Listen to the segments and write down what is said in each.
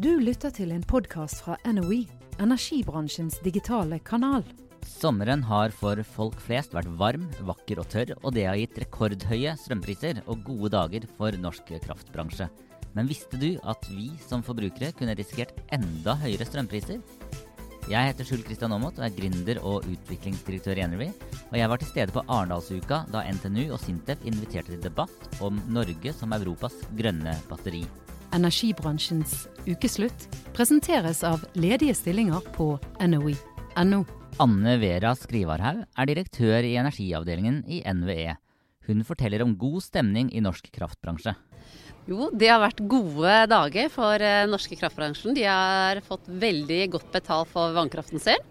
Du lytter til en podkast fra NOE, energibransjens digitale kanal. Sommeren har for folk flest vært varm, vakker og tørr, og det har gitt rekordhøye strømpriser og gode dager for norsk kraftbransje. Men visste du at vi som forbrukere kunne risikert enda høyere strømpriser? Jeg heter Skjul Kristian Aamodt og er gründer og utviklingsdirektør i Energy. Og jeg var til stede på Arendalsuka da NTNU og Sintef inviterte til debatt om Norge som Europas grønne batteri. Energibransjens ukeslutt presenteres av ledige stillinger på NOE.no. Anne Vera Skrivarhaug er direktør i energiavdelingen i NVE. Hun forteller om god stemning i norsk kraftbransje. Jo, det har vært gode dager for den norske kraftbransjen. De har fått veldig godt betalt for vannkraften sin.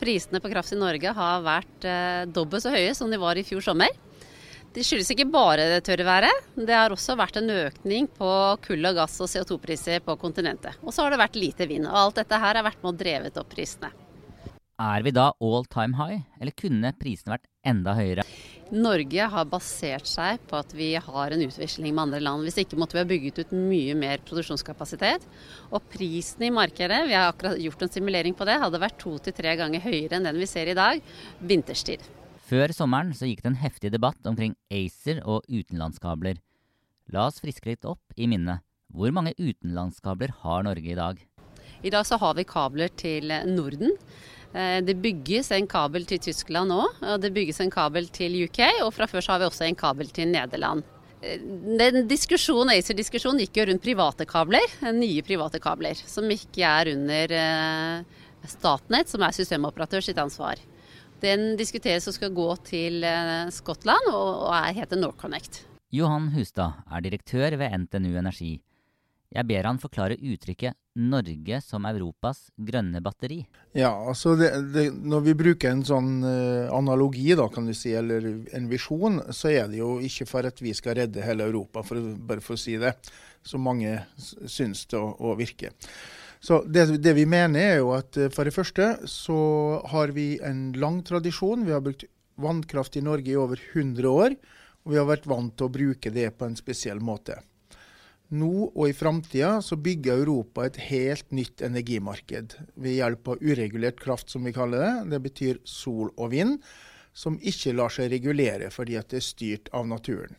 Prisene på kraft i Norge har vært eh, dobbelt så høye som de var i fjor sommer. Det skyldes ikke bare det tørre været. Det har også vært en økning på kull og gass og CO2-priser på kontinentet. Og så har det vært lite vind. Og alt dette her har vært med og drevet opp prisene. Er vi da all time high, eller kunne prisene vært enda høyere? Norge har basert seg på at vi har en utveksling med andre land. Hvis ikke måtte vi ha bygget ut mye mer produksjonskapasitet. Og prisen i markedet, vi har akkurat gjort en simulering på det, hadde vært to til tre ganger høyere enn den vi ser i dag vinterstid. Før sommeren så gikk det en heftig debatt omkring ACER og utenlandskabler. La oss friske litt opp i minnet. Hvor mange utenlandskabler har Norge i dag? I dag så har vi kabler til Norden. Det bygges en kabel til Tyskland nå, og det bygges en kabel til UK. Og fra før så har vi også en kabel til Nederland. Den diskusjonen, ACER-diskusjonen gikk jo rundt private kabler, nye private kabler. Som ikke er under Statnett, som er systemoperatør sitt ansvar. Den diskuteres og skal gå til Skottland og er heter NorthConnect. Johan Hustad er direktør ved NTNU Energi. Jeg ber han forklare uttrykket 'Norge som Europas grønne batteri'. Ja, altså det, det, Når vi bruker en sånn uh, analogi, da, kan du si, eller en visjon, så er det jo ikke for at vi skal redde hele Europa, for, bare for å si det, som mange syns det å, å virke. Så det, det, vi mener er jo at for det første så har vi en lang tradisjon. Vi har brukt vannkraft i Norge i over 100 år, og vi har vært vant til å bruke det på en spesiell måte. Nå og i framtida så bygger Europa et helt nytt energimarked ved hjelp av uregulert kraft, som vi kaller det. Det betyr sol og vind, som ikke lar seg regulere fordi det er styrt av naturen.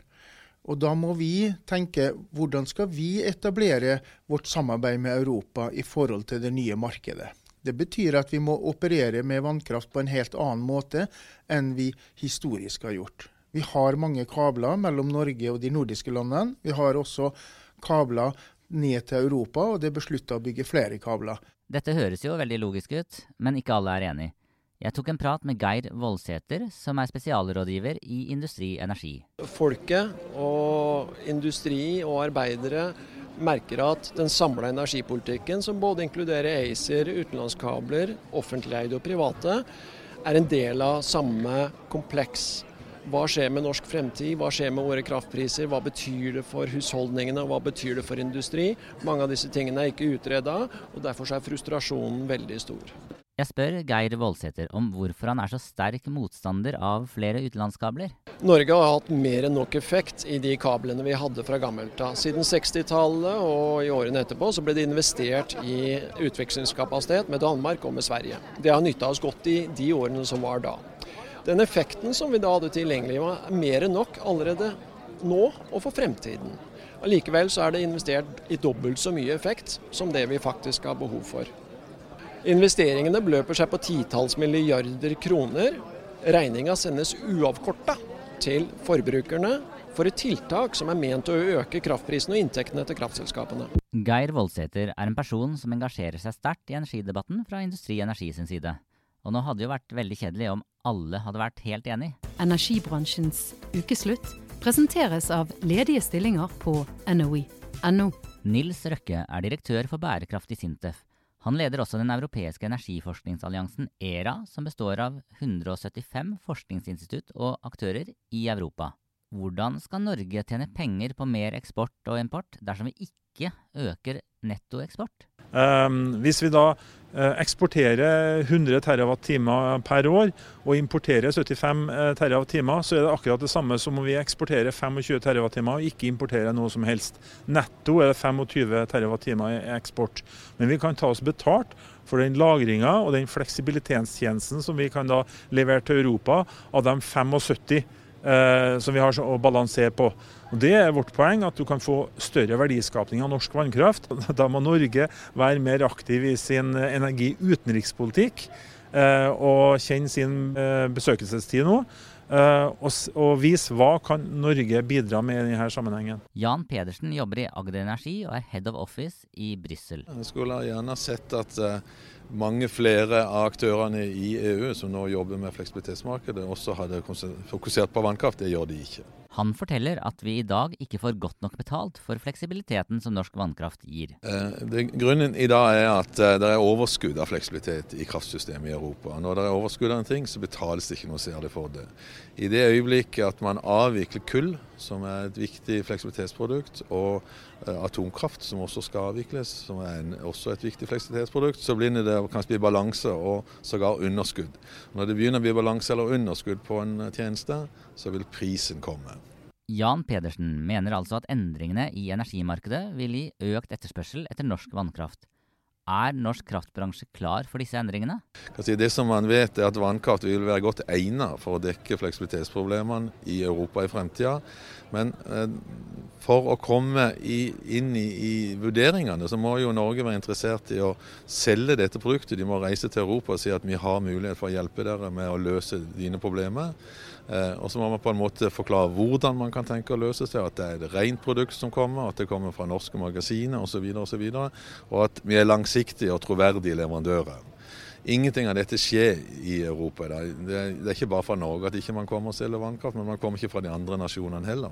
Og Da må vi tenke hvordan skal vi etablere vårt samarbeid med Europa i forhold til det nye markedet. Det betyr at vi må operere med vannkraft på en helt annen måte enn vi historisk har gjort. Vi har mange kabler mellom Norge og de nordiske landene. Vi har også kabler ned til Europa, og det er beslutta å bygge flere kabler. Dette høres jo veldig logisk ut, men ikke alle er enig. Jeg tok en prat med Geir Voldsæter, som er spesialrådgiver i Industri Energi. Folket og industri og arbeidere merker at den samla energipolitikken, som både inkluderer ACER, utenlandskabler, offentligeide og private, er en del av samme kompleks hva skjer med norsk fremtid, hva skjer med våre kraftpriser, hva betyr det for husholdningene, hva betyr det for industri? Mange av disse tingene er ikke utreda, og derfor er frustrasjonen veldig stor. Jeg spør Geir Voldsæter om hvorfor han er så sterk motstander av flere utenlandskabler. Norge har hatt mer enn nok effekt i de kablene vi hadde fra gammelt av. Siden 60-tallet og i årene etterpå så ble det investert i utvekslingskapasitet med Danmark og med Sverige. Det har nytta oss godt i de årene som var da. Den effekten som vi da hadde tilgjengelig, var mer enn nok allerede nå og for fremtiden. Allikevel så er det investert i dobbelt så mye effekt som det vi faktisk har behov for. Investeringene beløper seg på titalls milliarder kroner. Regninga sendes uavkorta til forbrukerne for et tiltak som er ment å øke kraftprisen og inntektene til kraftselskapene. Geir Voldsæter er en person som engasjerer seg sterkt i energidebatten fra Industri Energi sin side. Og nå hadde det jo vært veldig kjedelig om alle hadde vært helt enig. Energibransjens ukeslutt presenteres av ledige stillinger på NOE.no. Nils Røkke er direktør for bærekraft i Sintef. Han leder også den europeiske energiforskningsalliansen ERA, som består av 175 forskningsinstitutt og aktører i Europa. Hvordan skal Norge tjene penger på mer eksport og import dersom vi ikke øker nettoeksport? Um, hvis vi da Eh, eksporterer 100 TWh per år og importerer 75 TWh, så er det akkurat det samme som om vi eksporterer 25 TWh og ikke importerer noe som helst. Netto er det 25 TWh i eksport. Men vi kan ta oss betalt for den lagringa og den fleksibilitetstjenesten som vi kan da levere til Europa av de 75 eh, som vi har å balansere på. Og Det er vårt poeng, at du kan få større verdiskapning av norsk vannkraft. Da må Norge være mer aktiv i sin energi-utenrikspolitikk eh, og kjenne sin eh, besøkelsestid nå. Og, og vise hva kan Norge bidra med i denne sammenhengen. Jan Pedersen jobber i Agder Energi og er head of office i Brussel. Jeg skulle gjerne sett at uh, mange flere av aktørene i EU som nå jobber med fleksibilitetsmarkedet, også hadde fokusert på vannkraft. Det gjør de ikke. Han forteller at vi i dag ikke får godt nok betalt for fleksibiliteten som norsk vannkraft gir. Eh, det, grunnen i dag er at eh, det er overskudd av fleksibilitet i kraftsystemet i Europa. Når det er overskudd av en ting, så betales det ikke noe særlig for det. I det øyeblikket at man avvikler kull, som er et viktig fleksibilitetsprodukt, og eh, atomkraft, som også skal avvikles, som er en, også et viktig fleksibilitetsprodukt, så blir det kanskje bli balanse og sågar underskudd. Når det begynner å bli balanse eller underskudd på en tjeneste, så vil prisen komme. Jan Pedersen mener altså at endringene i energimarkedet vil gi økt etterspørsel etter norsk vannkraft. Er norsk kraftbransje klar for disse endringene? Det som man vet er at Vannkraft vil være godt egnet for å dekke fleksibilitetsproblemene i Europa i fremtida. Men eh, for å komme inn i, vurderingene, så må jo Norge være interessert i å selge dette produktet. De må reise til Europa og si at vi har mulighet for å hjelpe dere med å løse dine problemer. Eh, og så må man på en måte forklare hvordan man kan tenke å løse det. At det er et rent produkt som kommer, at det kommer fra norske magasiner osv. Og, så videre, og at vi er langsiktige og troverdige leverandører. Ingenting av dette skjer i Europa. i dag. det er ikke bare fra Norge at ikke man kommer og selger vannkraft, men man kommer ikke fra de andre nasjonene heller.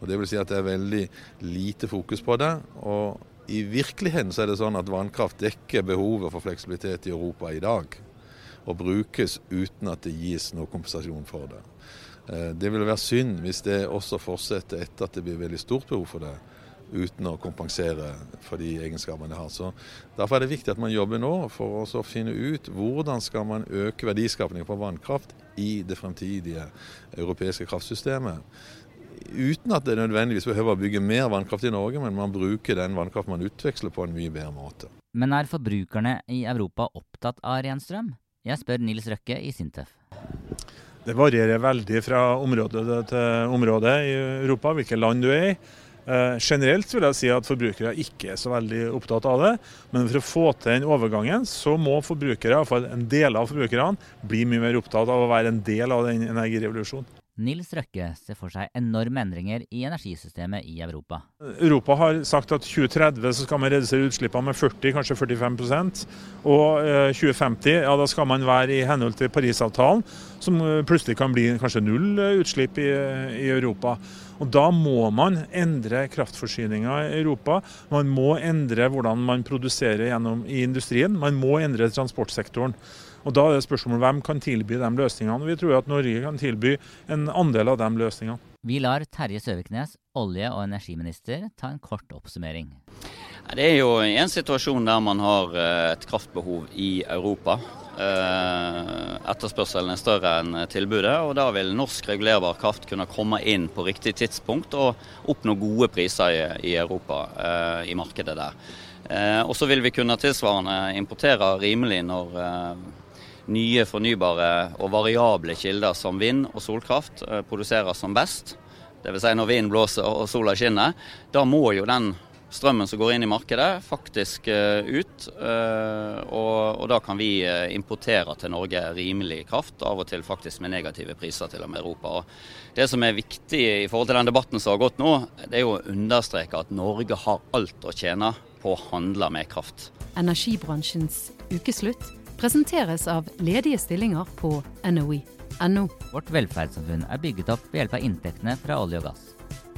Og Det vil si at det er veldig lite fokus på det. og i virkeligheten så er det sånn at vannkraft dekker behovet for fleksibilitet i Europa i dag og brukes uten at det gis noe kompensasjon for det. Eh, det vil være synd hvis det også fortsetter etter at det blir veldig stort behov for det, uten å kompensere for de egenskapene det har. Så Derfor er det viktig at man jobber nå for å finne ut hvordan skal man øke verdiskapningen på vannkraft i det fremtidige europeiske kraftsystemet. Uten at det nødvendigvis behøver å bygge mer vannkraft i Norge, men man bruker den vannkraft man utveksler på en mye bedre måte. Men er forbrukerne i Europa opptatt av ren strøm? Jeg spør Nils Røkke i Sintef. Det varierer veldig fra område til område i Europa, hvilke land du er i. Eh, generelt vil jeg si at forbrukere ikke er så veldig opptatt av det. Men for å få til den overgangen, så må forbrukere, iallfall en del av forbrukerne, bli mye mer opptatt av å være en del av den energirevolusjonen. Nils Røkke ser for seg enorme endringer i energisystemet i Europa. Europa har sagt at 2030 så skal man redusere utslippene med 40, kanskje 45% Og 2050 eh, ja, da skal man være i henhold til Parisavtalen, som eh, plutselig kan bli kanskje null eh, utslipp i, i Europa. Og Da må man endre kraftforsyninga i Europa. Man må endre hvordan man produserer gjennom i industrien. Man må endre transportsektoren. Og Da er det spørsmålet hvem kan tilby de løsningene. Vi tror at Norge kan tilby en andel av de løsningene. Vi lar Terje Søviknes, olje- og energiminister, ta en kort oppsummering. Det er jo en situasjon der man har eh, et kraftbehov i Europa. Eh, etterspørselen er større enn tilbudet, og da vil norsk regulerbar kraft kunne komme inn på riktig tidspunkt og oppnå gode priser i Europa, eh, i markedet der. Og så vil vi kunne tilsvarende importere rimelig når nye fornybare og variable kilder som vind og solkraft eh, produseres som best, dvs. Si når vinden blåser og sola skinner, da må jo den strømmen som går inn i markedet, faktisk uh, ut. Uh, og, og, da kan vi importere til Norge rimelig kraft, av og til faktisk med negative priser til og med Europa. Og det som er viktig i forhold til den debatten som har gått nå, det er jo å understreke at Norge har alt å tjene på å handle med kraft. Energibransjens ukeslutt presenteres av ledige stillinger på NOE.no. Vårt velferdssamfunn er bygget opp ved hjelp av inntektene fra olje og gass.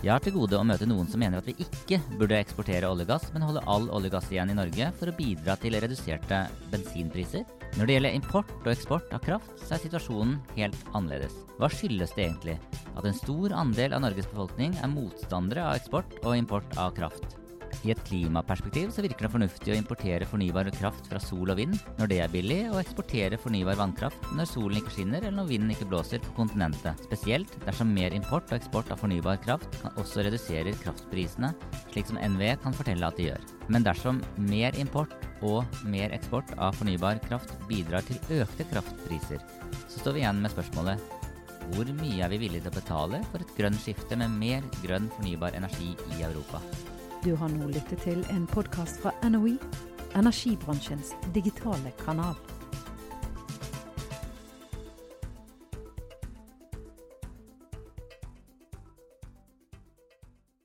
Jeg har til gode å møte noen som mener at vi ikke burde eksportere olje og gass, men holde all olje og gass igjen i Norge for å bidra til reduserte bensinpriser. Når det gjelder import og eksport av kraft, så er situasjonen helt annerledes. Hva skyldes det egentlig at en stor andel av Norges befolkning er motstandere av eksport og import av kraft? I et klimaperspektiv så virker det fornuftig å importere fornybar kraft fra sol og vind når det er billig, og eksportere fornybar vannkraft når solen ikke skinner eller når vinden ikke blåser på kontinentet. Spesielt dersom mer import og eksport av fornybar kraft kan også reduserer kraftprisene, slik som NVE kan fortelle at de gjør. Men dersom mer import og mer eksport av fornybar kraft bidrar til økte kraftpriser, så står vi igjen med spørsmålet hvor mye er vi villige til å betale for et grønt skifte med mer grønn fornybar energi i Europa? Du har nå lyttet til en podkast fra NOE, energibransjens digitale kanal.